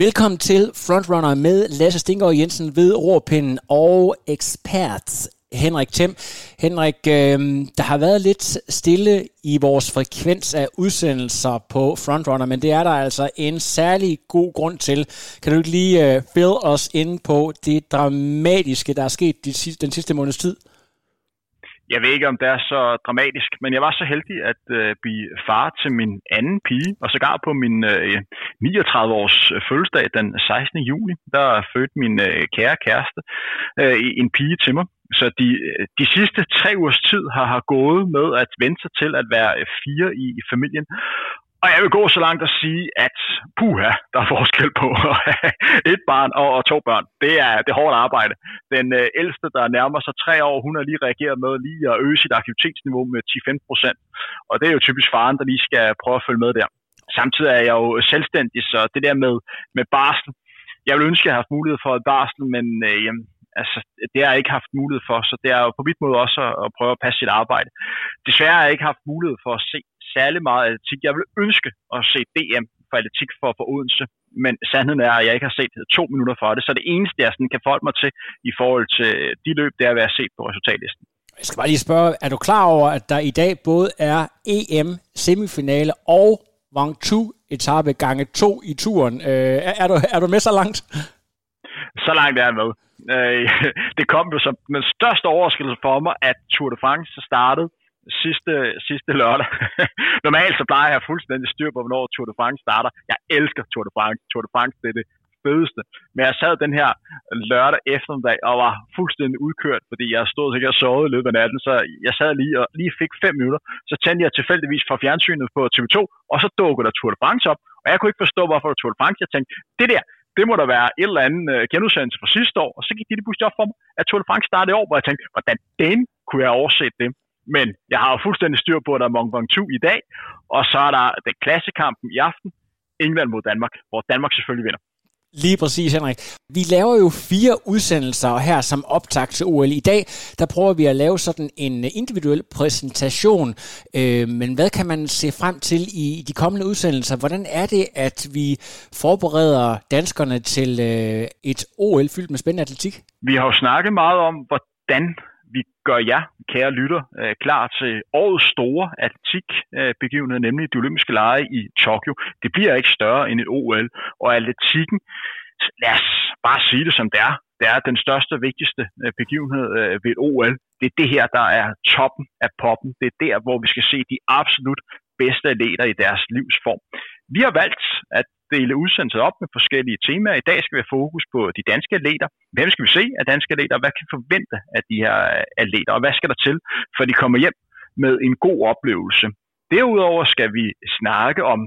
Velkommen til Frontrunner med Lasse Stinggaard Jensen ved Råpinden og ekspert Henrik Thiem. Henrik, øh, der har været lidt stille i vores frekvens af udsendelser på Frontrunner, men det er der altså en særlig god grund til. Kan du ikke lige øh, fill os ind på det dramatiske, der er sket de, den sidste måneds tid? Jeg ved ikke, om det er så dramatisk, men jeg var så heldig at øh, blive far til min anden pige, og sågar på min øh, 39-års øh, fødselsdag den 16. juli, der fødte min øh, kære kæreste øh, en pige til mig. Så de, øh, de sidste tre ugers tid har, har gået med at vente sig til at være øh, fire i, i familien. Og jeg vil gå så langt at sige, at puha, der er forskel på et barn og, og to børn. Det er, det er hårdt arbejde. Den øh, ældste, der nærmer sig tre år, hun har lige reageret med lige at øge sit aktivitetsniveau med 10-15 procent. Og det er jo typisk faren, der lige skal prøve at følge med der. Samtidig er jeg jo selvstændig, så det der med, med barsel, jeg ville ønske, at jeg har haft mulighed for et barsel, men øh, jamen, altså, det har jeg ikke haft mulighed for, så det er jo på mit måde også at, at prøve at passe sit arbejde. Desværre har jeg ikke haft mulighed for at se særlig meget atletik. Jeg vil ønske at se DM for atletik for, for Odense, men sandheden er, at jeg ikke har set to minutter for det, så det eneste, jeg sådan kan forholde mig til i forhold til de løb, det er at være set på resultatlisten. Jeg skal bare lige spørge, er du klar over, at der i dag både er EM semifinale og Wang Chu etape gange to i turen? Øh, er, er, du, er du med så langt? Så langt er jeg med. Øh, det kom jo som den største overraskelse for mig, at Tour de France startede sidste, sidste lørdag. Normalt så plejer jeg fuldstændig styr på, hvornår Tour de France starter. Jeg elsker Tour de France. Tour de France, det er det fedeste. Men jeg sad den her lørdag eftermiddag og var fuldstændig udkørt, fordi jeg stod sikkert og sovet i løbet af natten, så jeg sad lige og lige fik fem minutter. Så tændte jeg tilfældigvis fra fjernsynet på TV2, og så dukkede der Tour de France op, og jeg kunne ikke forstå, hvorfor Tour de France. Jeg tænkte, det der, det må der være et eller andet øh, genudsendelse fra sidste år, og så gik de det pludselig op for mig, at Tour de France startede i år, hvor jeg tænkte, hvordan den kunne jeg overset det? Men jeg har jo fuldstændig styr på, at der er Mont Ventoux i dag, og så er der den klassekampen i aften, England mod Danmark, hvor Danmark selvfølgelig vinder. Lige præcis, Henrik. Vi laver jo fire udsendelser her som optakt til OL. I dag, der prøver vi at lave sådan en individuel præsentation. Øh, men hvad kan man se frem til i de kommende udsendelser? Hvordan er det, at vi forbereder danskerne til øh, et OL fyldt med spændende atletik? Vi har jo snakket meget om, hvordan vi gør jer, kære lytter, øh, klar til årets store atletikbegivenhed, øh, nemlig de olympiske lege i Tokyo. Det bliver ikke større end et OL, og atletikken, lad os bare sige det som det er, det er den største og vigtigste øh, begivenhed ved et OL. Det er det her, der er toppen af poppen. Det er der, hvor vi skal se de absolut bedste atleter i deres livsform. Vi har valgt at dele udsendelser op med forskellige temaer. I dag skal vi have fokus på de danske atleter. Hvem skal vi se af danske atleter? Hvad kan vi forvente af de her atleter? Og hvad skal der til, for de kommer hjem med en god oplevelse? Derudover skal vi snakke om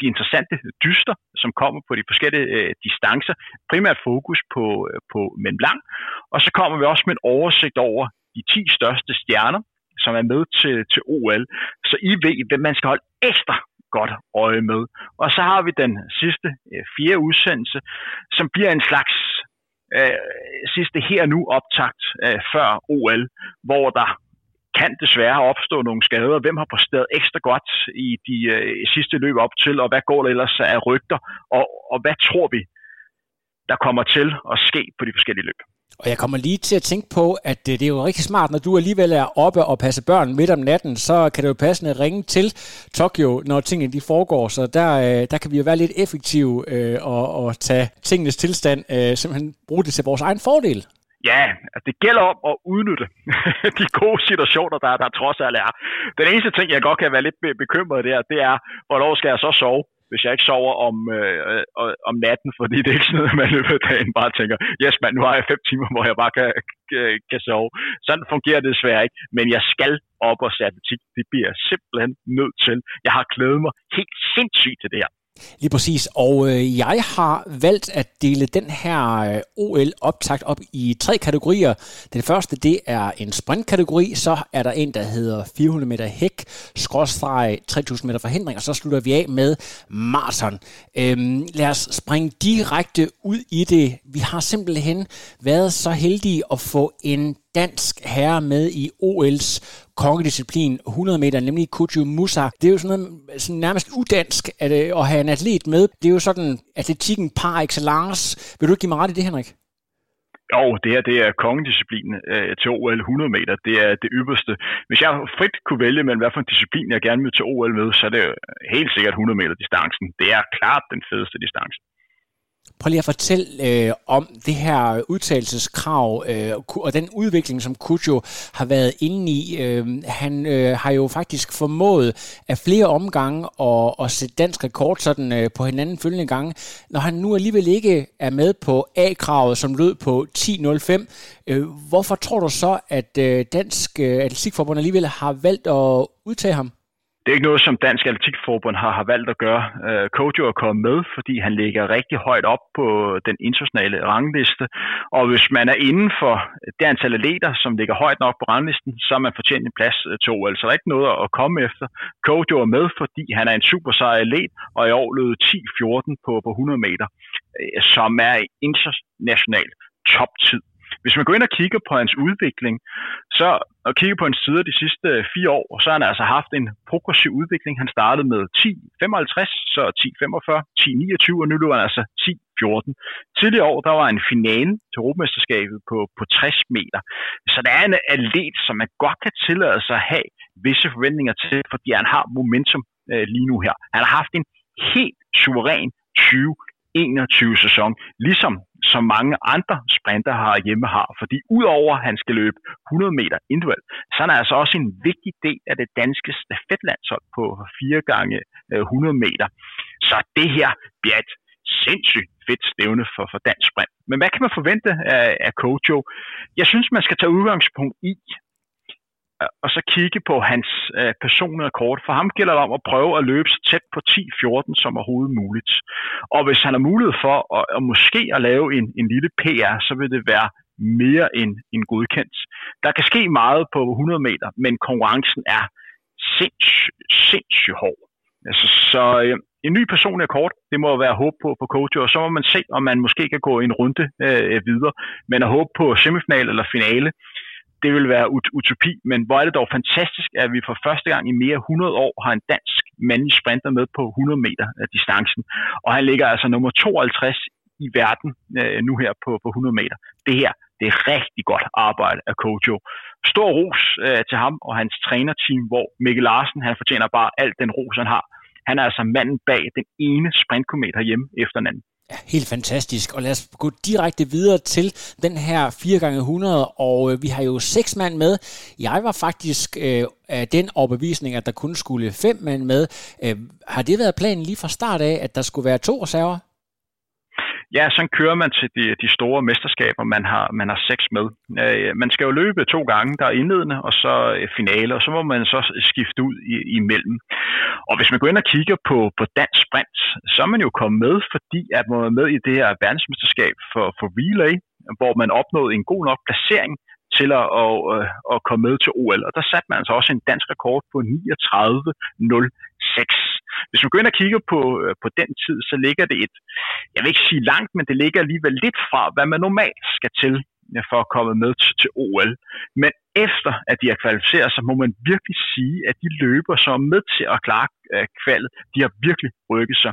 de interessante dyster, som kommer på de forskellige øh, distancer. Primært fokus på, øh, på mellemlang. Og så kommer vi også med en oversigt over de 10 største stjerner, som er med til, til OL. Så I ved, hvem man skal holde ekstra godt øje med. Og så har vi den sidste øh, fjerde udsendelse, som bliver en slags øh, sidste her nu optakt øh, før OL, hvor der kan desværre opstå nogle skader. Hvem har præsteret ekstra godt i de øh, sidste løb op til, og hvad går der ellers af rygter, og, og hvad tror vi, der kommer til at ske på de forskellige løb? Og jeg kommer lige til at tænke på, at øh, det er jo rigtig smart, når du alligevel er oppe og passer børn midt om natten, så kan det jo passende ringe til Tokyo, når tingene de foregår. Så der, øh, der kan vi jo være lidt effektive øh, og, og tage tingenes tilstand, øh, simpelthen bruge det til vores egen fordel. Ja, altså det gælder om at udnytte de gode situationer, der, der trods alt er. Den eneste ting, jeg godt kan være lidt bekymret der, det er, hvornår skal jeg så sove? Hvis jeg ikke sover om, øh, øh, om natten, fordi det er ikke sådan noget, man løbet af dagen bare tænker, yes mand, nu har jeg fem timer, hvor jeg bare kan, kan, kan sove. Sådan fungerer det desværre ikke, men jeg skal op og se atletik. Det bliver jeg simpelthen nødt til. Jeg har glædet mig helt sindssygt til det her. Lige præcis, og øh, jeg har valgt at dele den her øh, OL-optakt op i tre kategorier. Den første, det er en sprintkategori, så er der en, der hedder 400 meter hæk, skråstreg 3000 meter forhindring, og så slutter vi af med maraton. Øhm, lad os springe direkte ud i det. Vi har simpelthen været så heldige at få en dansk herre med i OL's kongedisciplin 100 meter, nemlig Kuju Musa. Det er jo sådan noget sådan nærmest udansk at, øh, at have en atlet med. Det er jo sådan atletikken par excellence. Vil du ikke give mig ret i det, Henrik? Jo, det her det er kongedisciplinen øh, til OL 100 meter. Det er det ypperste. Hvis jeg frit kunne vælge mellem hvad for en disciplin, jeg gerne vil til OL med, så er det helt sikkert 100 meter distancen. Det er klart den fedeste distance. Prøv lige at fortælle øh, om det her udtalelseskrav øh, og den udvikling, som Kujo har været inde i. Øh, han øh, har jo faktisk formået af flere omgange at, at sætte dansk rekord sådan øh, på hinanden følgende gange. Når han nu alligevel ikke er med på A-kravet, som lød på 10.05, øh, hvorfor tror du så, at øh, Dansk øh, Atletikforbund alligevel har valgt at udtage ham? Det er ikke noget, som Dansk Atletikforbund har, har valgt at gøre. Øh, Kojo er kommet med, fordi han ligger rigtig højt op på den internationale rangliste. Og hvis man er inden for det antal atleter, som ligger højt nok på ranglisten, så er man fortjent en plads øh, til OL. Så der er ikke noget at komme efter. Kojo er med, fordi han er en super sej atlet, og i år lød 10-14 på, på 100 meter, øh, som er international toptid. Hvis man går ind og kigger på hans udvikling, så og kigger på hans sider de sidste øh, fire år, så har han altså haft en progressiv udvikling. Han startede med 10.55, så 10.45, 10.29, og nu løber han altså 10.14. Tidligere år, der var en finale til Europamesterskabet på, på 60 meter. Så der er en atlet, som man godt kan tillade sig at have visse forventninger til, fordi han har momentum øh, lige nu her. Han har haft en helt suveræn 21 sæson, ligesom som mange andre sprinter har hjemme har. Fordi udover at han skal løbe 100 meter individuelt, så er han altså også en vigtig del af det danske stafetlandshold på 4 gange øh, 100 meter. Så det her bliver et sindssygt fedt stævne for, for dansk sprint. Men hvad kan man forvente af, af Kojo? Jeg synes, man skal tage udgangspunkt i, og så kigge på hans øh, personlige kort. For ham gælder det om at prøve at løbe så tæt på 10-14 som overhovedet muligt. Og hvis han har mulighed for at, at måske at lave en, en lille PR, så vil det være mere end, end godkendt. Der kan ske meget på 100 meter, men konkurrencen er sindssygt, sindssyg hård. Altså, så øh, en ny personlig kort, det må være håb på på coach, og så må man se, om man måske kan gå en runde øh, videre. Men at håbe på semifinal eller finale, det vil være ut- utopi, men hvor er det dog fantastisk, at vi for første gang i mere 100 år har en dansk mandlig sprinter med på 100 meter af distancen, og han ligger altså nummer 52 i verden øh, nu her på, på 100 meter. Det her, det er rigtig godt arbejde af Kojo. Stor ros øh, til ham og hans trænerteam, hvor Mikkel Larsen, han fortjener bare alt den ros, han har. Han er altså manden bag den ene sprintkomet herhjemme efter den anden. Ja, helt fantastisk. Og lad os gå direkte videre til den her 4x100, og øh, vi har jo seks mand med. Jeg var faktisk øh, af den overbevisning, at der kun skulle fem mand med. Øh, har det været planen lige fra start af, at der skulle være to reserver? Ja, så kører man til de, de store mesterskaber, man har, man har seks med. Øh, man skal jo løbe to gange, der er indledende, og så øh, finale, og så må man så skifte ud i, imellem. Og hvis man går ind og kigger på, på dansk sprint, så er man jo kommet med, fordi at man er med i det her verdensmesterskab for, for relay, hvor man opnåede en god nok placering til at, at, at komme med til OL. Og der satte man altså også en dansk rekord på 39.06. Hvis man går ind og kigger på, øh, på den tid, så ligger det et, jeg vil ikke sige langt, men det ligger alligevel lidt fra, hvad man normalt skal til øh, for at komme med til, til OL. Men efter at de har kvalificeret sig, må man virkelig sige, at de løber, som med til at klare øh, kvalet, de har virkelig rykket sig.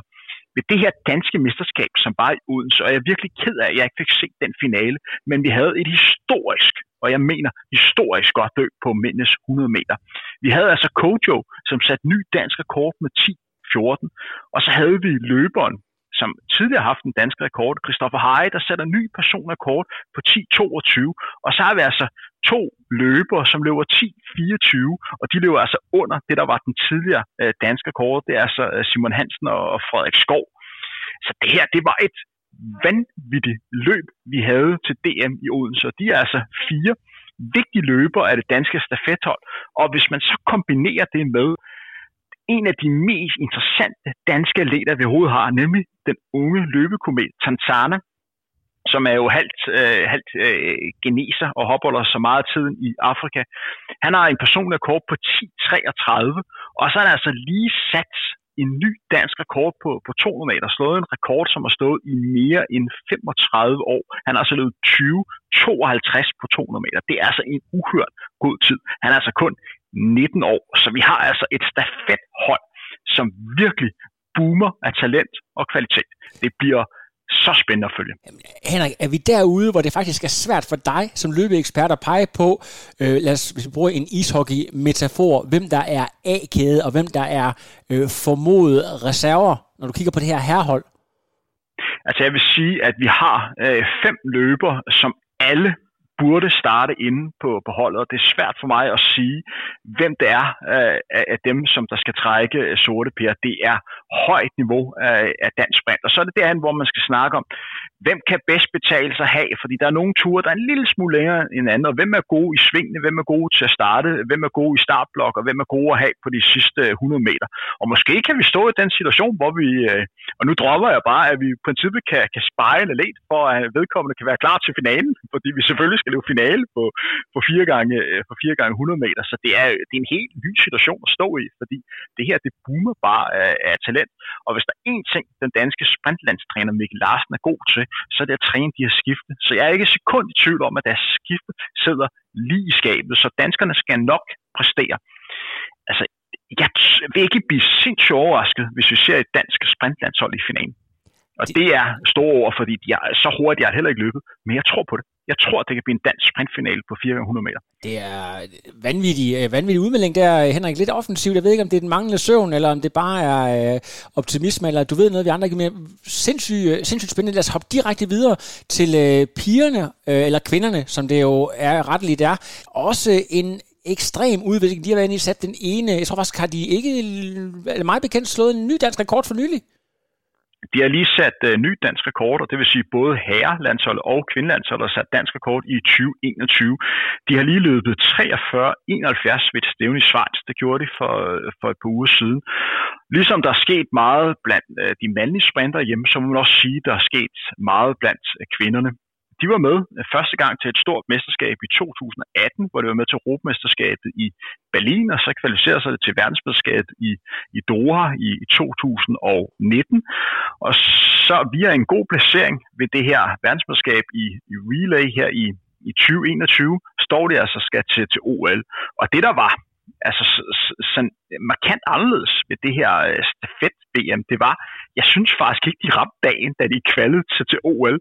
Ved det her danske mesterskab, som var i Odense, og jeg er virkelig ked af, at jeg ikke fik set den finale, men vi havde et historisk, og jeg mener historisk godt løb på mindst 100 meter. Vi havde altså Kojo, som satte ny dansk rekord med 10 14. Og så havde vi løberen, som tidligere har haft en dansk rekord, Christoffer Heide, der sætter ny personrekord på 10.22. Og så har vi altså to løbere, som løber 10.24, og de løber altså under det, der var den tidligere øh, danske rekord. Det er altså øh, Simon Hansen og Frederik Skov. Så det her, det var et vanvittigt løb, vi havde til DM i Odense. De er altså fire vigtige løbere af det danske stafethold. Og hvis man så kombinerer det med, en af de mest interessante danske atleter, vi overhovedet har, nemlig den unge løbekomet Tanzana, som er jo halvt, øh, halvt øh, geneser og hopper så meget tid i Afrika. Han har en personlig rekord på 10.33, og så er han altså lige sat en ny dansk rekord på, på 200 meter, slået en rekord, som har stået i mere end 35 år. Han har altså løbet 20-52 på 200 meter. Det er altså en uhørt god tid. Han er altså kun 19 år, så vi har altså et stafethold, som virkelig boomer af talent og kvalitet. Det bliver så spændende at følge. Henrik, er vi derude, hvor det faktisk er svært for dig som løbeekspert at pege på, øh, lad os hvis vi bruger en ishockey-metafor, hvem der er A-kæde og hvem der er øh, formodet reserver, når du kigger på det her herhold? Altså jeg vil sige, at vi har øh, fem løber, som alle burde starte inde på, på holdet, og det er svært for mig at sige, hvem det er øh, af dem, som der skal trække øh, sorte pære. Det er højt niveau af, af dansk sprint, og så er det derhen, hvor man skal snakke om, hvem kan bedst betale sig have, fordi der er nogle ture, der er en lille smule længere end andre, og hvem er gode i svingene, hvem er gode til at starte, hvem er gode i startblok, og hvem er gode at have på de sidste øh, 100 meter. Og måske kan vi stå i den situation, hvor vi, øh, og nu dropper jeg bare, at vi i princippet kan, kan spejle lidt, for at vedkommende kan være klar til finalen, fordi vi selvfølgelig skal løbe finale på, på, fire gange, øh, på fire gange 100 meter, så det er, øh, det er en helt ny situation at stå i, fordi det her, det boomer bare af, af talent. Og hvis der er én ting, den danske sprintlandstræner Mikkel Larsen er god til, så er det at træne de her skifte. Så jeg er ikke sekund i tvivl om, at deres skifte sidder lige i skabet, så danskerne skal nok præstere. Altså, jeg vil ikke blive sindssygt overrasket, hvis vi ser et dansk sprintlandshold i finalen. Og det er store ord, fordi de er, så hurtigt jeg heller ikke løbet, men jeg tror på det. Jeg tror, det kan blive en dansk sprintfinale på 400 meter. Det er vanvittig, øh, vanvittig udmelding der, Henrik. Lidt offensivt. Jeg ved ikke, om det er den manglende søvn, eller om det bare er øh, optimisme, eller du ved noget, vi andre ikke mere. Sindssygt, øh, sindssygt spændende. Lad os hoppe direkte videre til øh, pigerne, øh, eller kvinderne, som det jo er retteligt er. Også en ekstrem udvikling. De har været inde i sat den ene. Jeg tror faktisk, har de ikke, eller meget bekendt, slået en ny dansk rekord for nylig. De har lige sat øh, ny dansk rekord, og det vil sige både herrelandshold og kvindelandshold har sat dansk rekord i 2021. De har lige løbet 43-71 ved et stævne i Schweiz. Det gjorde de for, øh, for et par uger siden. Ligesom der er sket meget blandt øh, de mandlige sprinter hjemme, så må man også sige, at der er sket meget blandt øh, kvinderne. De var med øh, første gang til et stort mesterskab i 2018, hvor det var med til Europamesterskabet i Berlin, og så kvalificerede sig det til verdensmesterskabet i, i Doha i, i 2019. Og så via en god placering ved det her verdensmesterskab i, i relay her i, i 2021, står det altså skal til, til OL. Og det der var altså sådan markant anderledes ved det her øh, stafet VM, det var, jeg synes faktisk ikke, de ramte dagen, da de kvalede til, til OL.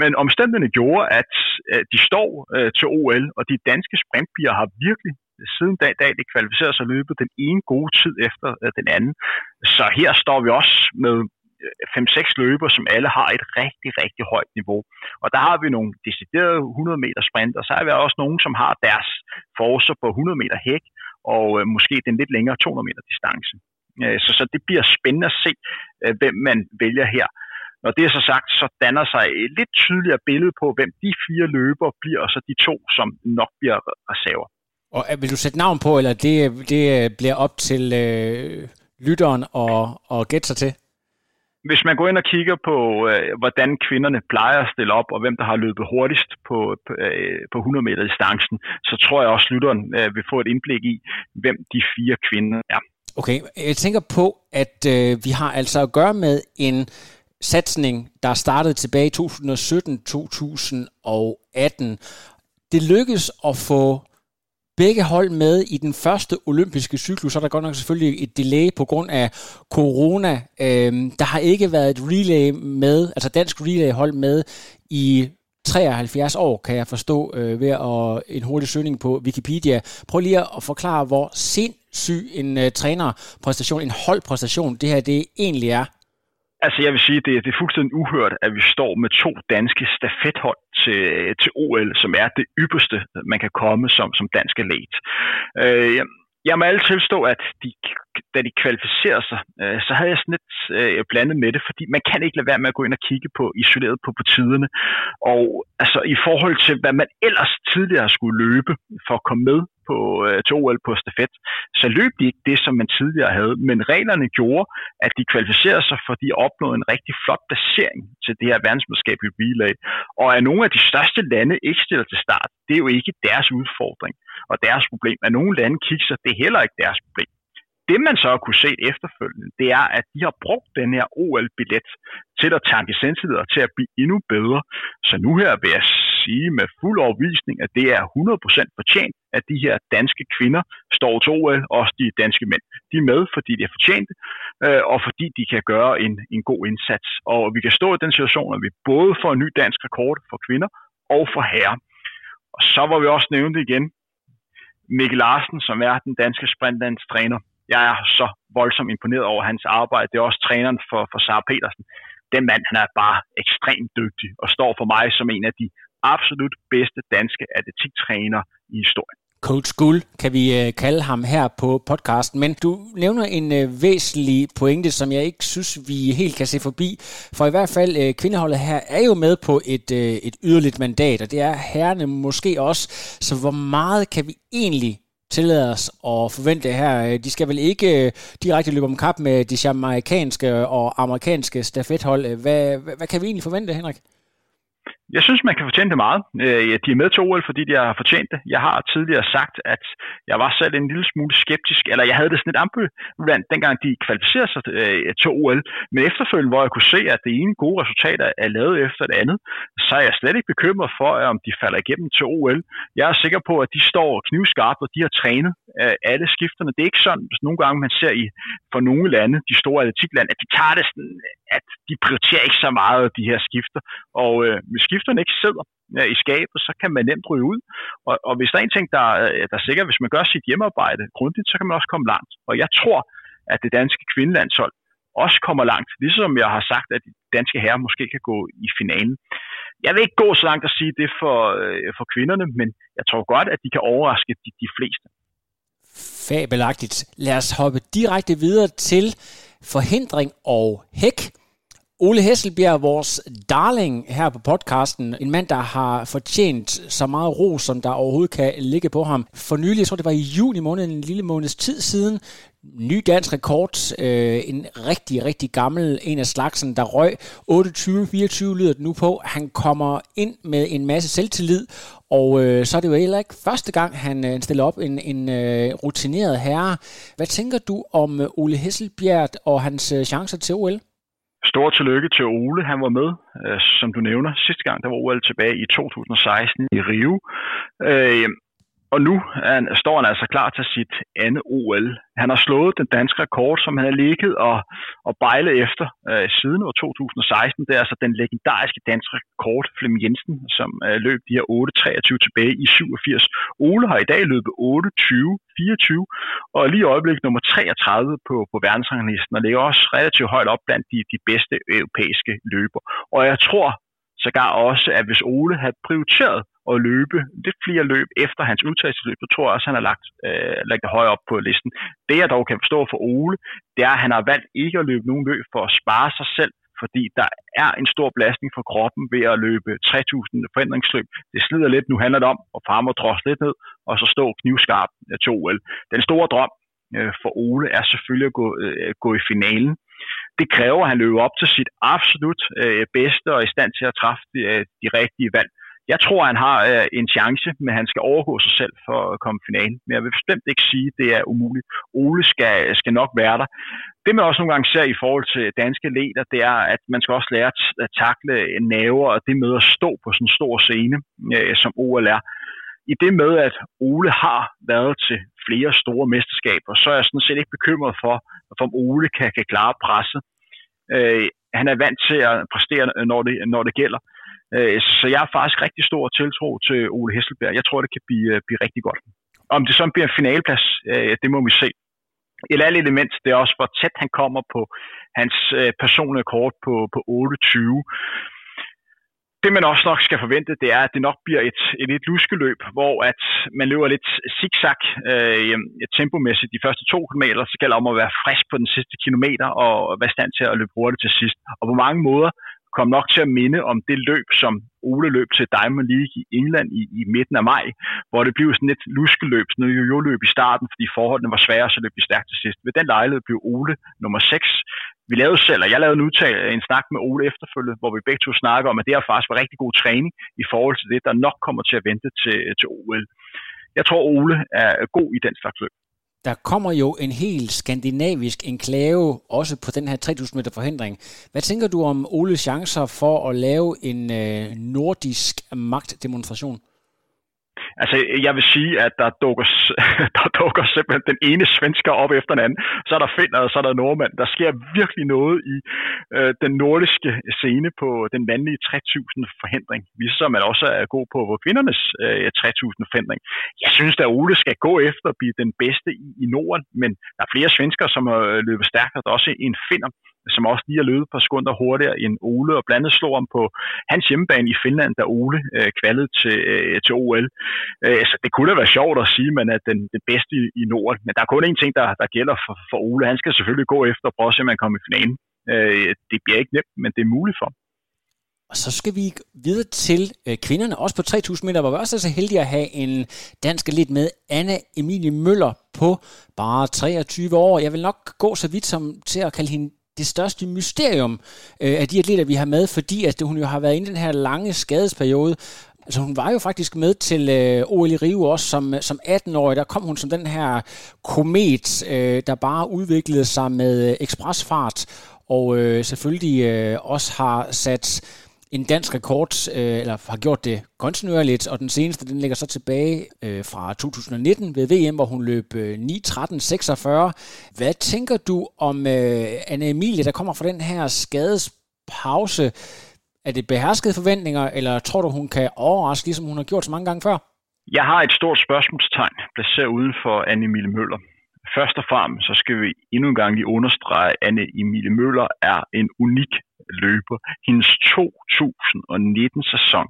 Men omstændighederne gjorde, at øh, de står øh, til OL, og de danske sprintbier har virkelig siden dag dag, det kvalificerer sig løbet den ene gode tid efter øh, den anden. Så her står vi også med øh, 5-6 løber, som alle har et rigtig, rigtig højt niveau. Og der har vi nogle deciderede 100 meter sprint, og så har vi også nogen, som har deres forser på 100 meter hæk, og øh, måske den lidt længere 200 meter distance. Øh, så, så det bliver spændende at se, øh, hvem man vælger her. Når det er så sagt, så danner sig et lidt tydeligere billede på, hvem de fire løber bliver, og så de to, som nok bliver reserver. Og øh, vil du sætte navn på, eller det, øh, det øh, bliver op til øh, lytteren og, og gætte sig til? Hvis man går ind og kigger på, øh, hvordan kvinderne plejer at stille op, og hvem der har løbet hurtigst på, på, øh, på 100 meter distancen, så tror jeg også, at lytteren øh, vil få et indblik i, hvem de fire kvinder er. Okay, jeg tænker på, at øh, vi har altså at gøre med en satsning, der startede tilbage i 2017-2018. Det lykkedes at få begge hold med i den første olympiske cyklus, så er der godt nok selvfølgelig et delay på grund af corona. Øhm, der har ikke været et relay med, altså dansk relay hold med i 73 år, kan jeg forstå øh, ved at, en hurtig søgning på Wikipedia. Prøv lige at forklare, hvor sindssyg en øh, trænerpræstation, en holdpræstation, det her det egentlig er. Altså jeg vil sige, det, det er fuldstændig uhørt, at vi står med to danske stafethold til, til OL, som er det ypperste, man kan komme som, som dansk atlet. Øh, jeg må alle tilstå, at de, da de kvalificerer sig, øh, så havde jeg sådan lidt øh, blandet med det, fordi man kan ikke lade være med at gå ind og kigge på isoleret på, på tiderne. Og altså i forhold til, hvad man ellers tidligere skulle løbe for at komme med på, øh, til OL på stafet, så løb de ikke det, som man tidligere havde. Men reglerne gjorde, at de kvalificerede sig, fordi de opnåede en rigtig flot placering til det her verdensmesterskab i relay. Og at nogle af de største lande ikke stiller til start, det er jo ikke deres udfordring og deres problem. At nogle lande kigger, det er heller ikke deres problem. Det man så har kunne se efterfølgende, det er, at de har brugt den her OL-billet til at tanke selvtillid til at blive endnu bedre. Så nu her vil jeg sige med fuld overvisning, at det er 100% fortjent, at de her danske kvinder står til OL, også de danske mænd. De er med, fordi de er fortjente, øh, og fordi de kan gøre en, en god indsats. Og vi kan stå i den situation, at vi både får en ny dansk rekord for kvinder og for herrer. Og så var vi også nævnt igen, Mikkel Larsen, som er den danske sprintlandstræner. Jeg er så voldsomt imponeret over hans arbejde. Det er også træneren for, for Sara Petersen. Den mand, han er bare ekstremt dygtig og står for mig som en af de absolut bedste danske atletiktræner i historien. Coach Guld, kan vi øh, kalde ham her på podcasten, men du nævner en øh, væsentlig pointe, som jeg ikke synes, vi helt kan se forbi. For i hvert fald øh, kvindeholdet her er jo med på et, et yderligt mandat, og det er herrene måske også. Så hvor meget kan vi egentlig tillade os at forvente her? De skal vel ikke direkte løbe om kap med de jamaikanske og amerikanske stafethold. Hvad, hvad, hvad kan vi egentlig forvente, Henrik? Jeg synes, man kan fortjene det meget. Øh, de er med til OL, fordi de har fortjent det. Jeg har tidligere sagt, at jeg var selv en lille smule skeptisk, eller jeg havde det sådan lidt ambivalent, dengang de kvalificerede sig øh, til OL. Men efterfølgende, hvor jeg kunne se, at det ene gode resultat er lavet efter det andet, så er jeg slet ikke bekymret for, øh, om de falder igennem til OL. Jeg er sikker på, at de står knivskarpt, og de har trænet øh, alle skifterne. Det er ikke sådan, hvis nogle gange man ser i for nogle lande, de store atletiklande, at de tager det sådan, at de prioriterer ikke så meget de her skifter. Og øh, skifterne ikke sidder øh, i skabet, så kan man nemt ryge ud. Og, og hvis der er en ting, der, øh, der er sikkert, hvis man gør sit hjemmearbejde grundigt, så kan man også komme langt. Og jeg tror, at det danske kvindelandshold også kommer langt, ligesom jeg har sagt, at de danske herrer måske kan gå i finalen. Jeg vil ikke gå så langt at sige det for, øh, for kvinderne, men jeg tror godt, at de kan overraske de, de fleste. Fabelagtigt. Lad os hoppe direkte videre til forhindring og hæk. Ole Hesselbjerg, vores darling her på podcasten, en mand, der har fortjent så meget ro, som der overhovedet kan ligge på ham. For nylig, jeg tror det var i juni måned, en lille måneds tid siden, ny dansk rekord, øh, en rigtig, rigtig gammel en af slagsen, der røg 28-24 lyder det nu på. Han kommer ind med en masse selvtillid, og øh, så er det jo heller ikke første gang, han øh, stiller op en, en øh, rutineret herre. Hvad tænker du om øh, Ole Hesselbjerg og hans øh, chancer til OL? Stort tillykke til Ole. Han var med, øh, som du nævner, sidste gang, der var OL tilbage i 2016 i Rio. Øh, og nu er han, står han altså klar til sit andet OL. Han har slået den danske rekord, som han har ligget og, og bejlet efter øh, siden år 2016. Det er altså den legendariske danske rekord, Flem Jensen, som øh, løb de her 8.23 tilbage i 87. Ole har i dag løbet 8.20-24 og lige i øjeblikket nummer 33 på, på verdensranglisten og ligger også relativt højt op blandt de, de bedste europæiske løber. Og jeg tror sågar også, at hvis Ole havde prioriteret at løbe lidt flere løb efter hans udtagelsesløb, så tror jeg også, han har lagt, øh, lagt det højere op på listen. Det jeg dog kan forstå for Ole, det er, at han har valgt ikke at løbe nogen løb for at spare sig selv, fordi der er en stor belastning for kroppen ved at løbe 3000 forændringsløb. Det slider lidt, nu handler det om at farme og drosse lidt ned, og så stå knivskarp til OL. Den store drøm øh, for Ole er selvfølgelig at gå, øh, gå i finalen. Det kræver, at han løber op til sit absolut øh, bedste og er i stand til at træffe de, øh, de rigtige valg. Jeg tror, han har øh, en chance, men han skal overgå sig selv for at komme i finalen. Men jeg vil bestemt ikke sige, at det er umuligt. Ole skal, skal nok være der. Det man også nogle gange ser i forhold til danske leder, det er, at man skal også lære at takle naver og det med at stå på sådan en stor scene, øh, som OL er. I det med, at Ole har været til flere store mesterskaber, så er jeg sådan set ikke bekymret for, om Ole kan, kan klare presset. Øh, han er vant til at præstere, når det, når det gælder. Øh, så jeg har faktisk rigtig stor tiltro til Ole Hesselberg. Jeg tror, det kan blive, øh, blive rigtig godt. Om det så bliver en finaleplads, øh, det må vi se. Et andet element, det er også, hvor tæt han kommer på hans personlige kort på, på 28. Det man også nok skal forvente, det er, at det nok bliver et, et, lidt luskeløb, hvor at man løber lidt zigzag øh, tempomæssigt de første to kilometer, så gælder om at være frisk på den sidste kilometer og være stand til at løbe hurtigt til sidst. Og på mange måder kom nok til at minde om det løb, som Ole løb til Diamond League i England i, i midten af maj, hvor det blev sådan et luskeløb, sådan et jo-løb i starten, fordi forholdene var svære, så løb de stærkt til sidst. Ved den lejlighed blev Ole nummer 6. Vi lavede selv, og jeg lavede en udtale, en snak med Ole efterfølgende, hvor vi begge to snakker om, at det her faktisk var rigtig god træning i forhold til det, der nok kommer til at vente til, til OL. Jeg tror, Ole er god i den slags løb der kommer jo en helt skandinavisk enklave, også på den her 3000 meter forhindring. Hvad tænker du om Oles chancer for at lave en øh, nordisk magtdemonstration? Altså, jeg vil sige, at der dukker, der dukker simpelthen den ene svensker op efter den anden. Så er der finder, og så er der nordmand. Der sker virkelig noget i øh, den nordiske scene på den mandlige 3000 forhindring. Ligesom man også er god på, på kvindernes øh, 3000 forhindring. Jeg synes, at Ole skal gå efter at blive den bedste i, i Norden, men der er flere svensker, som øh, har løbet stærkt, og der er også en finder, som også lige har løbet på sekunder hurtigere end Ole, og blandt andet slog ham på hans hjemmebane i Finland, da Ole øh, kvalede til, øh, til OL. Øh, så det kunne da være sjovt at sige, at man er den, den bedste i, i Norden, men der er kun én ting, der, der gælder for, for Ole. Han skal selvfølgelig gå efter og prøve at se, om han kommer i finalen. Øh, det bliver ikke nemt, men det er muligt for ham. Og så skal vi videre til øh, kvinderne, også på 3000 meter, hvor vi også er så heldige at have en dansk lidt med, Anna Emilie Møller på bare 23 år. Jeg vil nok gå så vidt som til at kalde hende det største mysterium øh, af de atleter, vi har med, fordi at hun jo har været i den her lange skadesperiode. Altså hun var jo faktisk med til øh, OL i Rio også som, øh, som 18-årig. Der kom hun som den her komet, øh, der bare udviklede sig med øh, ekspresfart, og øh, selvfølgelig øh, også har sat en dansk rekord, øh, eller har gjort det kontinuerligt, og den seneste, den ligger så tilbage øh, fra 2019 ved VM, hvor hun løb øh, 9.13.46. Hvad tænker du om øh, Anne Emilie, der kommer fra den her skadespause? Er det beherskede forventninger, eller tror du, hun kan overraske, ligesom hun har gjort så mange gange før? Jeg har et stort spørgsmålstegn placeret uden for Anne Emilie Møller. Først og fremmest så skal vi endnu en gang lige understrege, at Anne Emilie Møller er en unik løber. Hendes 2019-sæson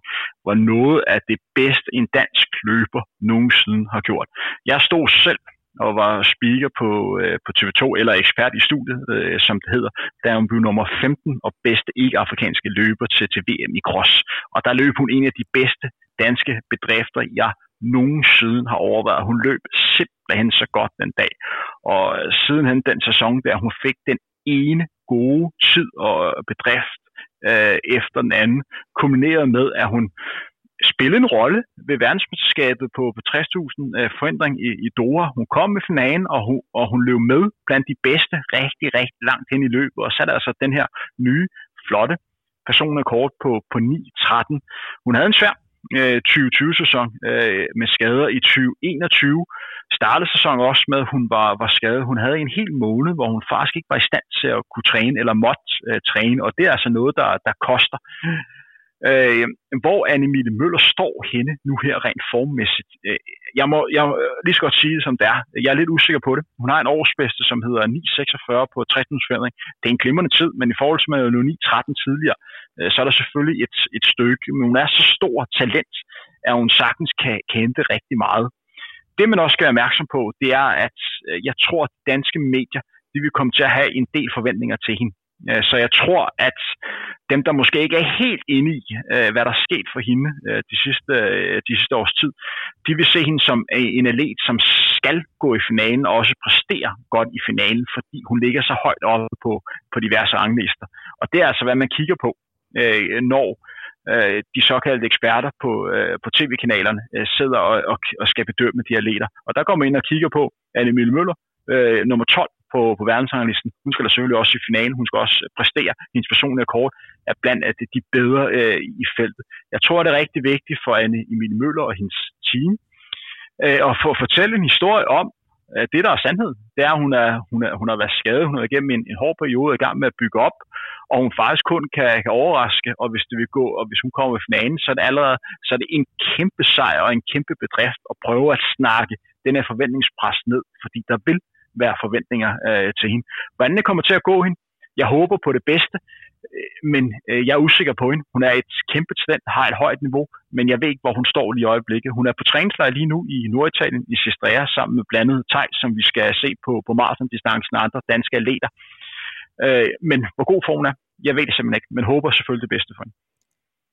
var noget af det bedste, en dansk løber nogensinde har gjort. Jeg stod selv og var speaker på, øh, på TV2, eller ekspert i studiet, øh, som det hedder, da hun blev nummer 15 og bedste ikke-afrikanske løber til, til VM i cross. Og der løb hun en af de bedste danske bedrifter, jeg nogensinde har overvejet. Hun løb simpelthen så godt den dag. Og øh, sidenhen den sæson, der hun fik den ene gode tid og bedrift øh, efter den anden, kombineret med, at hun spillede en rolle ved verdensmesterskabet på, på 60.000 øh, forandring i, i Dora. Hun kom med finalen, og hun, og hun løb med blandt de bedste rigtig, rigtig langt hen i løbet, og satte altså den her nye, flotte personrekord på, på 9.13. Hun havde en svær øh, 2020-sæson øh, med skader i 2021. Startede sæsonen også med, at hun var, var skadet. Hun havde en hel måned, hvor hun faktisk ikke var i stand til at kunne træne, eller måtte øh, træne, og det er altså noget, der, der koster. Øh, hvor Annemile Møller står henne nu her rent formmæssigt. Øh, jeg må jeg øh, lige så godt sige det, som det er. Jeg er lidt usikker på det. Hun har en årsbedste, som hedder 9.46 på 13. Det er en glimrende tid, men i forhold til med 9.13 tidligere, øh, så er der selvfølgelig et, et stykke. Men hun er så stor talent, at hun sagtens kan, kan hente rigtig meget. Det man også skal være opmærksom på, det er, at øh, jeg tror, at danske medier de vil komme til at have en del forventninger til hende. Øh, så jeg tror, at dem, der måske ikke er helt inde i, øh, hvad der er sket for hende øh, de, sidste, de sidste års tid, de vil se hende som en atlet, som skal gå i finalen og også præstere godt i finalen, fordi hun ligger så højt oppe på, på diverse ranglister. Og det er altså, hvad man kigger på, når de såkaldte eksperter på, på tv-kanalerne sidder og, og, og skal bedømme de atleter. Og der går man ind og kigger på Anne Møller, øh, nummer 12 på, på verdensranglisten. Hun skal da selvfølgelig også i finalen. Hun skal også præstere. Hendes personlige kort er blandt at de bedre øh, i feltet. Jeg tror, det er rigtig vigtigt for Anne Emilie Møller og hendes team øh, at få fortælle en historie om, at det, der er sandhed, det er, at hun, er, hun, er, hun har været skadet. Hun har igennem en, en hård periode i gang med at bygge op, og hun faktisk kun kan, kan overraske, og hvis det vil gå, og hvis hun kommer i finalen, så er det allerede så er det en kæmpe sejr og en kæmpe bedrift at prøve at snakke den her forventningspres ned, fordi der vil være forventninger øh, til hende. Hvordan det kommer til at gå hende, jeg håber på det bedste, øh, men øh, jeg er usikker på hende. Hun er et kæmpe talent, har et højt niveau, men jeg ved ikke, hvor hun står lige i øjeblikket. Hun er på træningslejr lige nu i Norditalien, i Sestrea, sammen med blandet Tej, som vi skal se på, på maratondistancen og andre danske atleter. Øh, men hvor god form er, jeg ved det simpelthen ikke, men håber selvfølgelig det bedste for hende.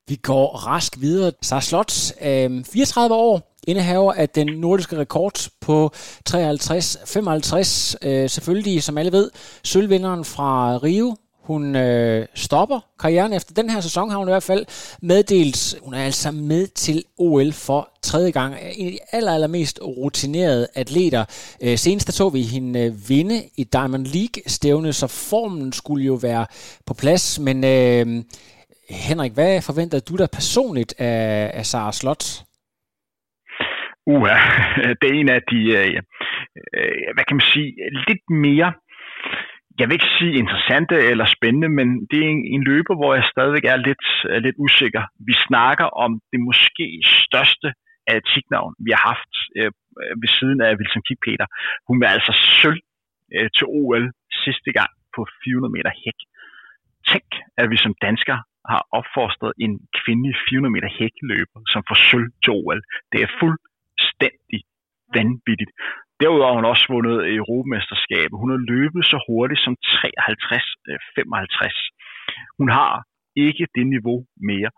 Vi går rask videre. Sara Slots, øh, 34 år, indehaver af den nordiske rekord på 53-55. Øh, selvfølgelig, som alle ved, sølvvinderen fra Rio. hun øh, stopper karrieren efter den her sæson, har hun i hvert fald meddelt. Hun er altså med til OL for tredje gang. En af de aller, allermest rutinerede atleter. Øh, senest der så vi hende øh, vinde i Diamond League-stævne, så formen skulle jo være på plads. Men øh, Henrik, hvad forventer du dig personligt af, af Sara Slot? Uha, det er en af de, øh, øh, hvad kan man sige, lidt mere jeg vil ikke sige interessante eller spændende, men det er en, en løber, hvor jeg stadigvæk er lidt, øh, lidt usikker. Vi snakker om det måske største atletiknavn, vi har haft øh, øh ved siden af Wilson Kipketer. Hun var altså sølv øh, til OL sidste gang på 400 meter hæk. Tænk, at vi som danskere har opfostret en kvindelig 400 meter hækkeløber, som får sølv til OL. Det er fuldstændig vanvittigt. Derudover har hun også vundet Europamesterskabet. Hun har løbet så hurtigt som 53-55. Øh, hun har ikke det niveau mere.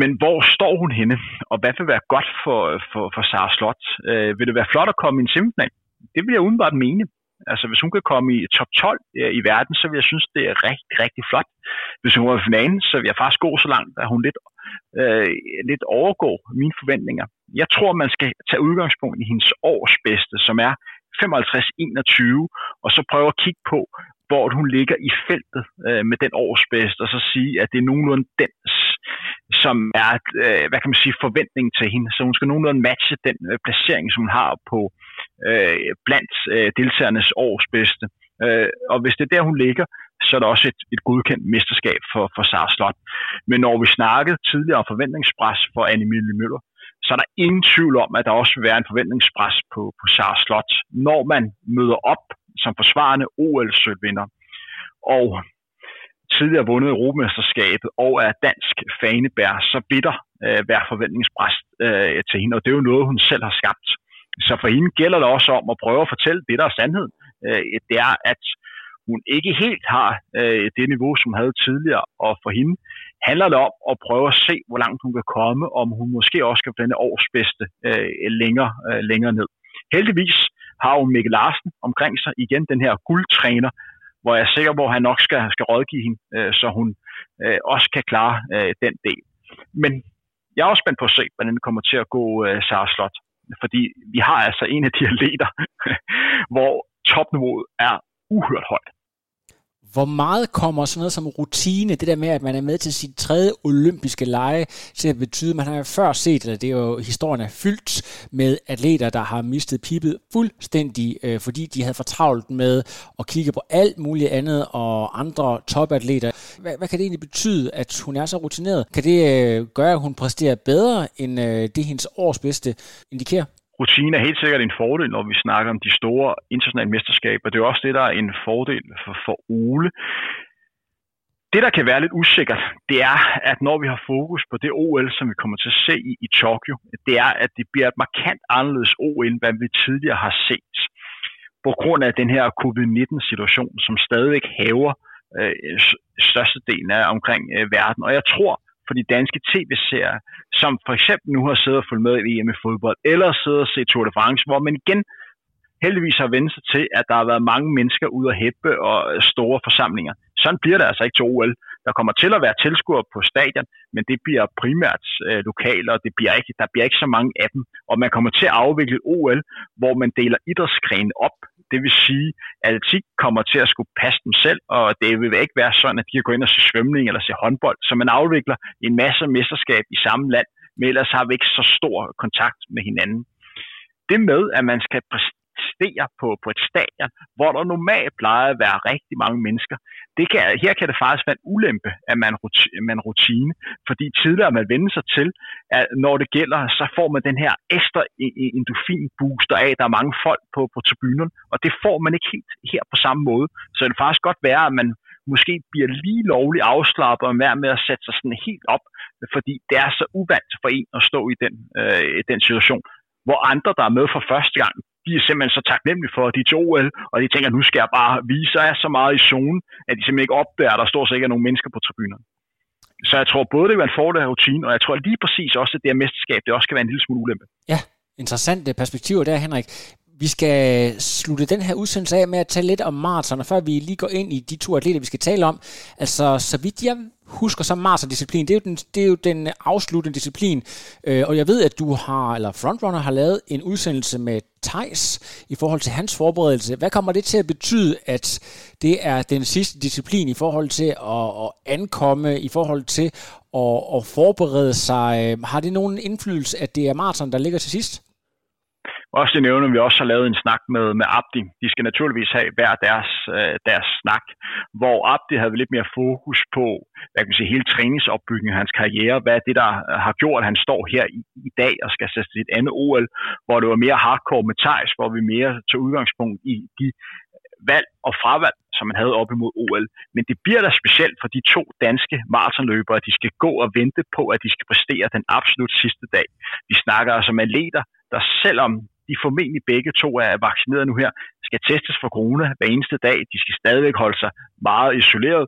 Men hvor står hun henne, og hvad vil være godt for, øh, for, for Sara Slot? Øh, vil det være flot at komme i en semifinal? Det vil jeg udenbart mene. Altså, hvis hun kan komme i top 12 øh, i verden, så vil jeg synes, det er rigtig, rigtig flot. Hvis hun var i finalen, så vil jeg faktisk gå så langt, at hun lidt, øh, lidt overgår mine forventninger. Jeg tror, man skal tage udgangspunkt i hendes års bedste, som er 55-21, og så prøve at kigge på, hvor hun ligger i feltet øh, med den års bedste, og så sige, at det er nogenlunde den, som er, øh, hvad kan man sige, forventning til hende. Så hun skal nogenlunde matche den øh, placering, som hun har på øh, Øh, blandt øh, deltagernes års bedste. Øh, og hvis det er der, hun ligger, så er der også et, et godkendt mesterskab for, for Sara Slot. Men når vi snakkede tidligere om forventningspres for Anne-Emilie Møller, så er der ingen tvivl om, at der også vil være en forventningspres på, på Sara Slot, når man møder op som forsvarende OL-sølvvinder. Og tidligere vundet Europamesterskabet og er dansk fanebær, så vil der øh, være forventningspres øh, til hende, og det er jo noget, hun selv har skabt. Så for hende gælder det også om at prøve at fortælle det, der er sandheden. Øh, det er, at hun ikke helt har øh, det niveau, som hun havde tidligere, og for hende handler det om at prøve at se, hvor langt hun kan komme, om hun måske også kan denne års bedste øh, længere, øh, længere ned. Heldigvis har hun Mikkel Larsen omkring sig, igen den her guldtræner, hvor jeg er sikker på, at han nok skal, skal rådgive hende, øh, så hun øh, også kan klare øh, den del. Men jeg er også spændt på at se, hvordan det kommer til at gå øh, Sara Slot. Fordi vi har altså en af de atleter, hvor topniveauet er uhørt højt. Hvor meget kommer sådan noget som rutine, det der med, at man er med til sit tredje olympiske lege, til at betyde, man har jo før set, eller det er jo, historien er fyldt med atleter, der har mistet pipet fuldstændig, øh, fordi de havde fortravlet med at kigge på alt muligt andet og andre topatleter. Hvad, hvad kan det egentlig betyde, at hun er så rutineret? Kan det øh, gøre, at hun præsterer bedre, end øh, det hendes års bedste indikerer? Rutine er helt sikkert en fordel, når vi snakker om de store internationale mesterskaber. Det er også det, der er en fordel for, for Ole. Det, der kan være lidt usikkert, det er, at når vi har fokus på det OL, som vi kommer til at se i, i Tokyo, det er, at det bliver et markant anderledes OL, end hvad vi tidligere har set. På grund af den her covid-19-situation, som stadigvæk hæver øh, størstedelen af omkring øh, verden. Og jeg tror, for de danske tv-serier, som for eksempel nu har siddet og fulgt med i EM i fodbold, eller siddet og set Tour de France, hvor man igen heldigvis har vendt sig til, at der har været mange mennesker ude at hæppe og øh, store forsamlinger. Sådan bliver det altså ikke til OL. Der kommer til at være tilskuere på stadion, men det bliver primært øh, lokale, og det bliver ikke, der bliver ikke så mange af dem. Og man kommer til at afvikle OL, hvor man deler idrætsgrene op. Det vil sige, at atletik kommer til at skulle passe dem selv, og det vil ikke være sådan, at de kan gå ind og se svømning eller se håndbold. Så man afvikler en masse mesterskab i samme land, men ellers har vi ikke så stor kontakt med hinanden. Det med, at man skal steder på, på et stadion, hvor der normalt plejer at være rigtig mange mennesker, det kan, her kan det faktisk være en ulempe, at man, man rutine, fordi tidligere man vender sig til, at når det gælder, så får man den her ekstra e-, e-, endorfin booster af, der er mange folk på, på tribunen, og det får man ikke helt her på samme måde. Så det kan faktisk godt være, at man måske bliver lige lovlig afslappet og med at sætte sig sådan helt op, fordi det er så uvant for en at stå i den, øh, den situation. Hvor andre, der er med for første gang, de er simpelthen så taknemmelige for, at de er til OL, og de tænker, at nu skal jeg bare vise, at jeg er så meget i zonen, at de simpelthen ikke opdager, at der står sikkert nogle mennesker på tribunerne. Så jeg tror både, det vil være en fordel af rutine, og jeg tror lige præcis også, at det her mesterskab, det også kan være en lille smule ulempe. Ja, interessante øh, perspektiver der, Henrik. vi skal slutte den her udsendelse af med at tale lidt om maraton, og før vi lige går ind i de to atleter, vi skal tale om. Altså, så vidt jeg husker så disciplin. det er jo den, det er jo den afsluttende disciplin, øh, og jeg ved, at du har, eller Frontrunner har lavet en udsendelse med Tejs i forhold til hans forberedelse. Hvad kommer det til at betyde, at det er den sidste disciplin i forhold til at, at ankomme, i forhold til at, at forberede sig? Har det nogen indflydelse, at det er maraton, der ligger til sidst? Også det nævner vi også har lavet en snak med, med Abdi. De skal naturligvis have hver deres, øh, deres snak, hvor Abdi havde lidt mere fokus på hvad kan man sige, hele træningsopbygningen af hans karriere. Hvad er det, der øh, har gjort, at han står her i, i dag og skal sætte et andet OL, hvor det var mere hardcore med Thijs, hvor vi mere tog udgangspunkt i de øh, valg og fravalg, som man havde op imod OL. Men det bliver da specielt for de to danske maratonløbere, at de skal gå og vente på, at de skal præstere den absolut sidste dag. Vi snakker altså om atleter, der selvom de formentlig begge to er vaccineret nu her, skal testes for corona hver eneste dag. De skal stadigvæk holde sig meget isoleret.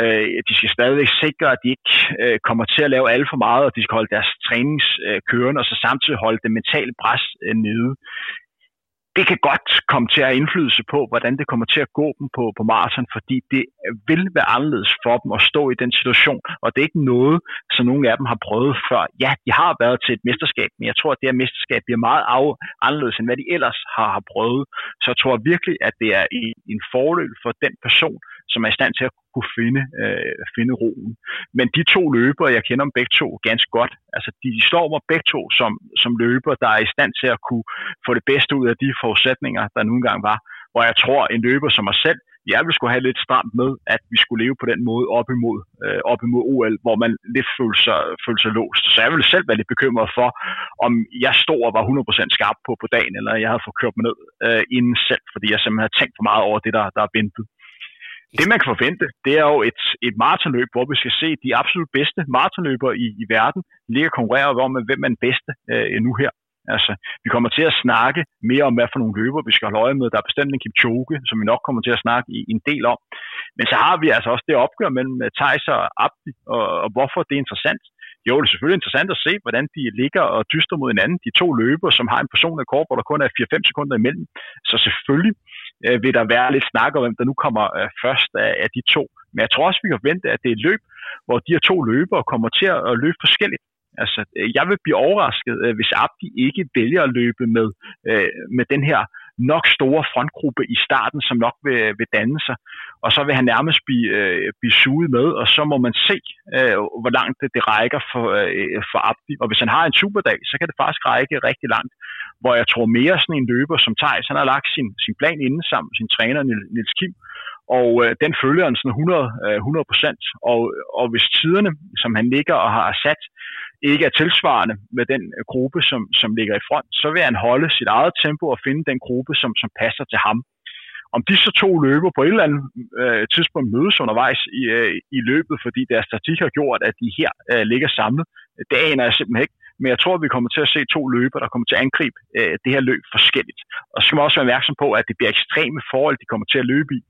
Øh, de skal stadigvæk sikre, at de ikke øh, kommer til at lave alt for meget, og de skal holde deres trænings øh, kørende, og så samtidig holde det mentale pres nede det kan godt komme til at have indflydelse på, hvordan det kommer til at gå dem på, på maraton, fordi det vil være anderledes for dem at stå i den situation, og det er ikke noget, som nogen af dem har prøvet før. Ja, de har været til et mesterskab, men jeg tror, at det her mesterskab bliver meget af, anderledes, end hvad de ellers har, har prøvet. Så jeg tror virkelig, at det er en, en fordel for den person, som er i stand til at kunne finde, øh, finde roen. Men de to løbere, jeg kender dem begge to ganske godt, altså de står mig begge to som, som løber, der er i stand til at kunne få det bedste ud af de forudsætninger, der nu engang var. Hvor jeg tror, en løber som mig selv, jeg ville skulle have lidt stramt med, at vi skulle leve på den måde op imod, øh, op imod OL, hvor man lidt følte sig, følte sig låst. Så jeg ville selv være lidt bekymret for, om jeg stod og var 100% skarp på på dagen, eller jeg havde fået kørt mig ned øh, inden selv, fordi jeg simpelthen havde tænkt for meget over det, der, der er ventet. Det man kan forvente, det er jo et, et maratonløb, hvor vi skal se de absolut bedste maratonløbere i, i verden ligge og konkurrere om, hvem er den bedste øh, nu her. Altså, vi kommer til at snakke mere om, hvad for nogle løber vi skal holde øje med. Der er bestemt en Kipchoge, som vi nok kommer til at snakke i, en del om. Men så har vi altså også det opgør mellem øh, Thijs og Abdi, og, og hvorfor det er interessant. Jo, det er selvfølgelig interessant at se, hvordan de ligger og dyster mod hinanden. De to løber, som har en person af kort, hvor der kun er 4-5 sekunder imellem. Så selvfølgelig øh, vil der være lidt snak om, hvem der nu kommer øh, først af, af de to. Men jeg tror også, vi kan forvente, at det er et løb, hvor de her to løbere kommer til at løbe forskelligt. Altså, øh, jeg vil blive overrasket, øh, hvis Abdi ikke vælger at løbe med, øh, med den her nok store frontgruppe i starten, som nok vil, vil danne sig. Og så vil han nærmest blive, øh, blive suget med, og så må man se, øh, hvor langt det, det rækker for, øh, for Abdi. Og hvis han har en superdag, så kan det faktisk række rigtig langt. Hvor jeg tror mere sådan en løber som Thijs, han har lagt sin, sin plan inden sammen med sin træner Nils Kim, og øh, den følger han sådan 100, øh, 100%. Og, og hvis tiderne, som han ligger og har sat, ikke er tilsvarende med den øh, gruppe, som, som ligger i front, så vil han holde sit eget tempo og finde den gruppe, som, som passer til ham. Om de så to løber på et eller andet øh, tidspunkt mødes undervejs i, øh, i løbet, fordi deres statistik har gjort, at de her øh, ligger samlet, det aner jeg simpelthen ikke. Men jeg tror, at vi kommer til at se to løber, der kommer til at angribe øh, det her løb forskelligt. Og så skal man også være opmærksom på, at det bliver ekstreme forhold, de kommer til at løbe i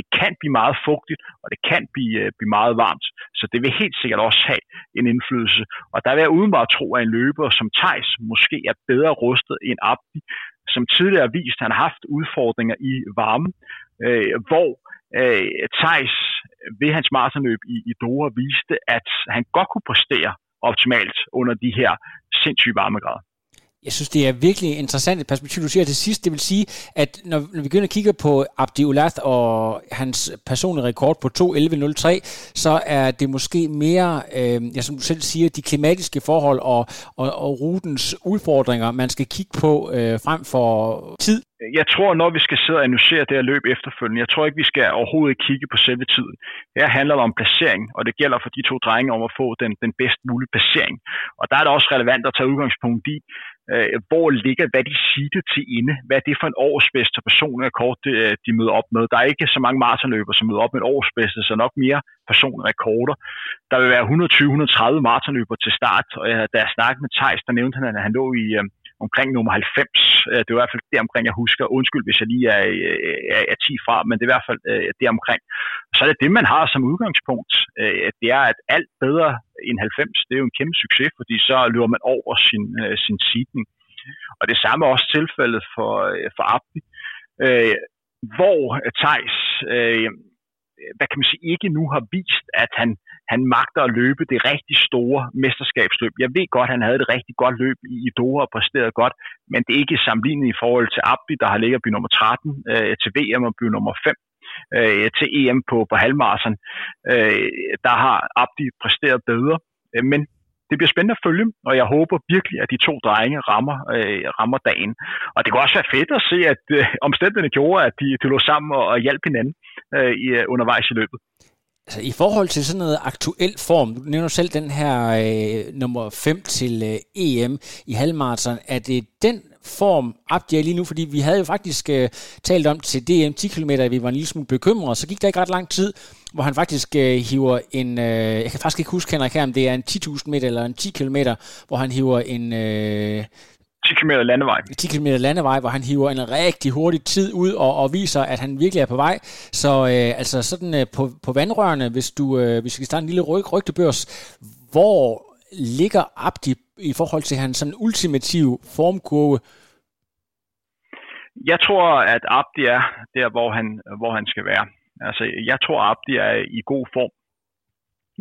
det kan blive meget fugtigt, og det kan blive, øh, blive meget varmt. Så det vil helt sikkert også have en indflydelse. Og der vil jeg udenbart tro, at en løber som Tejs måske er bedre rustet end Abdi, som tidligere har vist, at han har haft udfordringer i varme, øh, hvor øh, Tejs ved hans maratonløb i, i Doha viste, at han godt kunne præstere optimalt under de her sindssyge varmegrader. Jeg synes, det er virkelig interessant et perspektiv, du siger til sidst. Det vil sige, at når, når vi begynder at kigge på Abdi Ulath og hans personlige rekord på 2.11.03, så er det måske mere, øh, ja, som du selv siger, de klimatiske forhold og, og, og rutens udfordringer, man skal kigge på øh, frem for tid. Jeg tror, når vi skal sidde og analysere det her løb efterfølgende, jeg tror ikke, vi skal overhovedet kigge på selve tiden. Her handler det om placering, og det gælder for de to drenge om at få den, den bedst mulige placering. Og der er det også relevant at tage udgangspunkt i, øh, hvor ligger, hvad de siger til inde, hvad er det for en årsbedste personer rekord, de, øh, de møder op med. Der er ikke så mange maratonløbere, som møder op med en årsbedste, så nok mere personrekorder. Der vil være 120-130 maratonløbere til start, og øh, da jeg snakkede med Thijs, der nævnte han, at han lå i, øh, omkring nummer 90. Øh, det er i hvert fald det omkring, jeg husker. Undskyld, hvis jeg lige er, øh, er, er 10 fra, men det er i hvert fald øh, det omkring. Så er det det, man har som udgangspunkt. Øh, det er, at alt bedre end 90, det er jo en kæmpe succes, fordi så løber man over sin, øh, sin seedning. Og det samme er også tilfældet for, øh, for Abdi, øh, hvor Thijs øh, hvad kan man sige, ikke nu har vist, at han, han magter at løbe det rigtig store mesterskabsløb. Jeg ved godt, han havde et rigtig godt løb i, Doha og præsterede godt, men det er ikke sammenlignet i forhold til Abdi, der har ligget by nummer 13, øh, til VM og by nummer 5 øh, til EM på, på halvmarsen. Øh, der har Abdi præsteret bedre, øh, men det bliver spændende at følge, og jeg håber virkelig, at de to drenge rammer, øh, rammer dagen. Og det kunne også være fedt at se, at øh, omstændighederne gjorde, at de, de lå sammen og, og hjalp hinanden øh, i, øh, undervejs i løbet. Altså, I forhold til sådan noget aktuel form, du nævner selv den her øh, nummer 5 til øh, EM i halvmarathon, er det den form Abdi er lige nu? Fordi vi havde jo faktisk øh, talt om til DM 10 km, at vi var en lille smule bekymrede, så gik der ikke ret lang tid, hvor han faktisk øh, hiver en, øh, jeg kan faktisk ikke huske, Henrik, her, om det er en 10.000 meter eller en 10 km, hvor han hiver en... Øh, 10 km landevej. 10 km landevej, hvor han hiver en rigtig hurtig tid ud og, og viser, at han virkelig er på vej. Så øh, altså sådan øh, på, på vandrørene, hvis du øh, hvis vi skal starte en lille ryg, rygtebørs, hvor ligger Abdi i forhold til hans sådan ultimative formkurve? Jeg tror, at Abdi er der, hvor han, hvor han skal være. Altså, jeg tror, Abdi er i god form.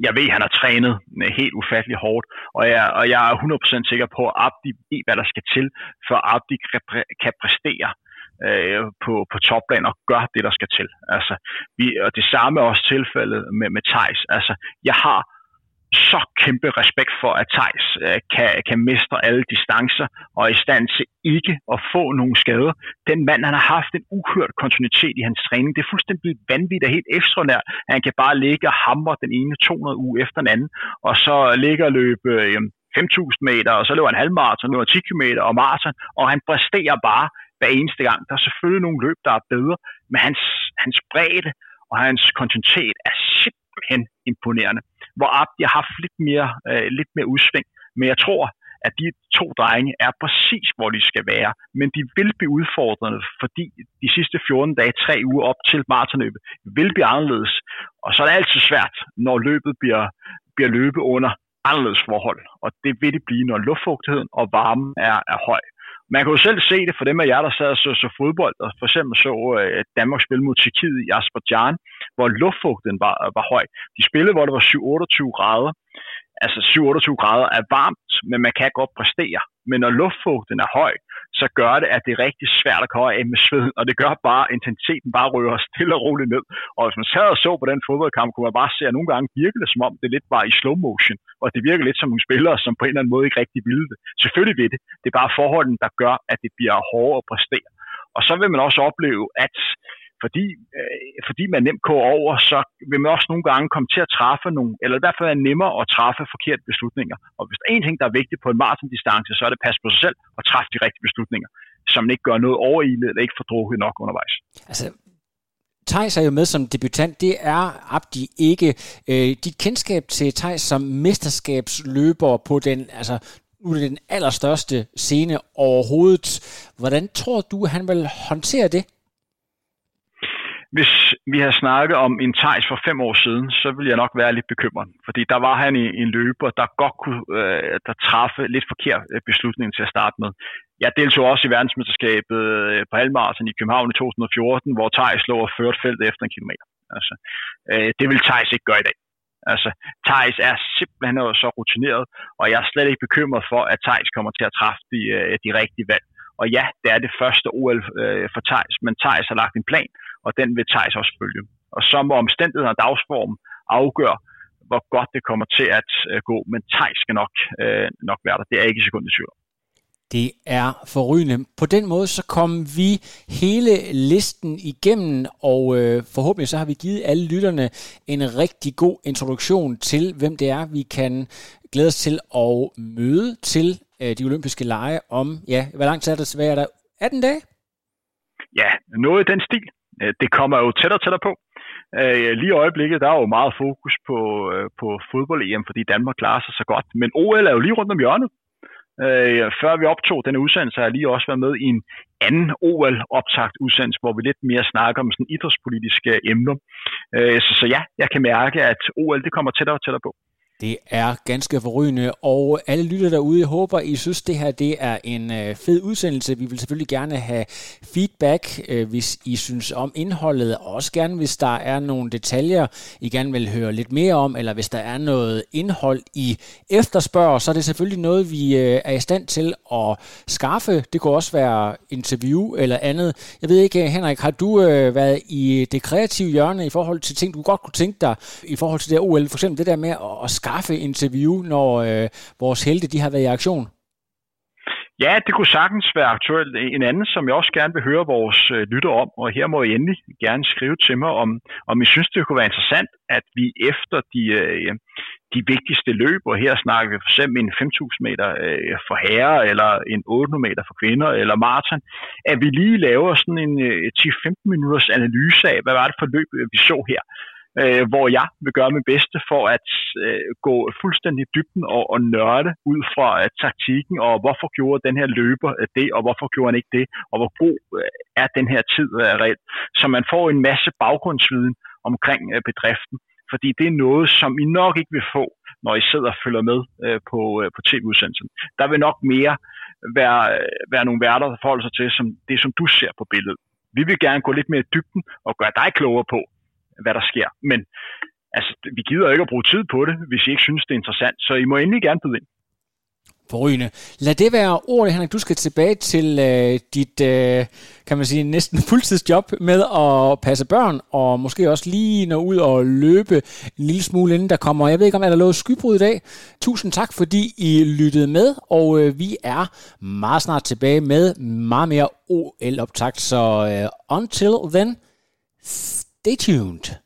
Jeg ved, at han har trænet helt ufattelig hårdt, og jeg, og jeg er 100% sikker på, at Abdi ved, hvad der skal til, for Abdi kan præstere øh, på, på topplan og gøre det, der skal til. Altså, vi, og det samme er også tilfældet med, med Thijs. Altså, jeg har så kæmpe respekt for, at Thijs øh, kan, kan mestre alle distancer og er i stand til ikke at få nogen skader. Den mand, han har haft en uhørt kontinuitet i hans træning. Det er fuldstændig vanvittigt og helt ekstraordinært. Han kan bare ligge og hamre den ene 200 uge efter den anden, og så ligge og løbe øh, 5.000 meter, og så løber han halvmarathon, løber 10 km og maraton, og han præsterer bare hver eneste gang. Der er selvfølgelig nogle løb, der er bedre, men hans, hans bredde og hans kontinuitet er simpelthen imponerende hvor Abdi har haft lidt mere, øh, lidt mere udsving. Men jeg tror, at de to drenge er præcis, hvor de skal være. Men de vil blive udfordrende, fordi de sidste 14 dage, tre uger op til maratonløbet, vil blive anderledes. Og så er det altid svært, når løbet bliver, bliver løbet under anderledes forhold. Og det vil det blive, når luftfugtigheden og varmen er, er høj. Man kan jo selv se det for dem af jer, der sad og så, så fodbold, og for eksempel så øh, Danmark spille mod Tjekkiet i Azerbaijan, hvor luftfugten var, var høj. De spillede, hvor det var 7-28 grader. Altså 7-28 grader er varmt, men man kan godt præstere. Men når luftfugten er høj, så gør det, at det er rigtig svært at komme af med sveden, og det gør bare, at intensiteten bare rører stille og roligt ned. Og hvis man sad og så på den fodboldkamp, kunne man bare se, at nogle gange virkede det som om, det lidt var i slow motion, og det virker lidt som nogle spillere, som på en eller anden måde ikke rigtig ville det. Selvfølgelig ved det. Det er bare forholdene, der gør, at det bliver hårdere at præstere. Og så vil man også opleve, at fordi, øh, fordi man nemt går over, så vil man også nogle gange komme til at træffe nogle, eller i hvert fald er nemmere at træffe forkerte beslutninger. Og hvis der er en ting, der er vigtigt på en maratondistance, så er det at passe på sig selv og træffe de rigtige beslutninger, så man ikke gør noget overilet eller ikke får drukket nok undervejs. Altså, Thijs er jo med som debutant, det er Abdi ikke. Øh, dit kendskab til Thijs som mesterskabsløber på den, altså nu er det den allerstørste scene overhovedet. Hvordan tror du, han vil håndtere det? Hvis vi havde snakket om en Thijs for fem år siden, så ville jeg nok være lidt bekymret. Fordi der var han en løber, der godt kunne øh, der træffe lidt forkert øh, beslutning til at starte med. Jeg deltog også i verdensmesterskabet øh, på halvmarathon i København i 2014, hvor Thijs lå og førte feltet efter en kilometer. Altså, øh, det vil Thijs ikke gøre i dag. Altså, Thijs er simpelthen så rutineret, og jeg er slet ikke bekymret for, at Thijs kommer til at træffe de, øh, de rigtige valg. Og ja, det er det første OL øh, for Thijs, men Thijs har lagt en plan, og den vil Thijs også følge. Og så må omstændigheder og dagsform afgøre, hvor godt det kommer til at øh, gå, men Thijs skal nok, øh, nok være der. Det er ikke i sekund i tvivl. Det er forrygende. På den måde så kom vi hele listen igennem, og øh, forhåbentlig så har vi givet alle lytterne en rigtig god introduktion til, hvem det er, vi kan glæde os til at møde til øh, de olympiske lege om, ja, hvor lang tid er det er der? 18 dage? Ja, noget i den stil. Øh, det kommer jo tættere og tættere på. Øh, lige i øjeblikket, der er jo meget fokus på, øh, på fodbold-EM, fordi Danmark klarer sig så godt. Men OL er jo lige rundt om hjørnet. Øh, før vi optog denne udsendelse, har jeg lige også været med i en anden OL-optagt udsendelse, hvor vi lidt mere snakker om sådan idrætspolitiske emner. Øh, så, så ja, jeg kan mærke, at OL det kommer tættere og tættere på. Det er ganske forrygende, og alle lytter derude, jeg håber, I synes, det her det er en øh, fed udsendelse. Vi vil selvfølgelig gerne have feedback, øh, hvis I synes om indholdet, og også gerne, hvis der er nogle detaljer, I gerne vil høre lidt mere om, eller hvis der er noget indhold, I efterspørger, så er det selvfølgelig noget, vi øh, er i stand til at skaffe. Det kunne også være interview eller andet. Jeg ved ikke, Henrik, har du øh, været i det kreative hjørne i forhold til ting, du godt kunne tænke dig, i forhold til det OL, for eksempel det der med at skaffe interview, når øh, vores helte de har været i aktion? Ja, det kunne sagtens være aktuelt. En anden, som jeg også gerne vil høre vores øh, lytter om, og her må I endelig gerne skrive til mig, om, om I synes, det kunne være interessant, at vi efter de, øh, de vigtigste løb, og her snakker vi for eksempel en 5.000 meter øh, for herrer, eller en 800 meter for kvinder, eller maraton, at vi lige laver sådan en øh, 10-15 minutters analyse af, hvad var det for løb, vi så her øh, hvor jeg vil gøre mit bedste for at øh, gå fuldstændig dybden og, og nørde ud fra øh, taktikken, og hvorfor gjorde den her løber øh, det, og hvorfor gjorde han ikke det, og hvor god øh, er den her tid øh, reelt. Så man får en masse baggrundsviden omkring øh, bedriften, fordi det er noget, som I nok ikke vil få, når I sidder og følger med øh, på, øh, på tv-udsendelsen. Der vil nok mere være, øh, være nogle værter, der forholder sig til som det, som du ser på billedet. Vi vil gerne gå lidt mere i dybden og gøre dig klogere på, hvad der sker. Men altså, vi gider ikke at bruge tid på det, hvis I ikke synes, det er interessant. Så I må endelig gerne byde ind. Forrygende. Lad det være ordet, Henrik. Du skal tilbage til øh, dit, øh, kan man sige, næsten fuldtidsjob med at passe børn, og måske også lige nå ud og løbe en lille smule, inden der kommer. Jeg ved ikke, om der er skybrud i dag. Tusind tak, fordi I lyttede med, og øh, vi er meget snart tilbage med meget mere OL-optakt. Så øh, until then, Stay tuned.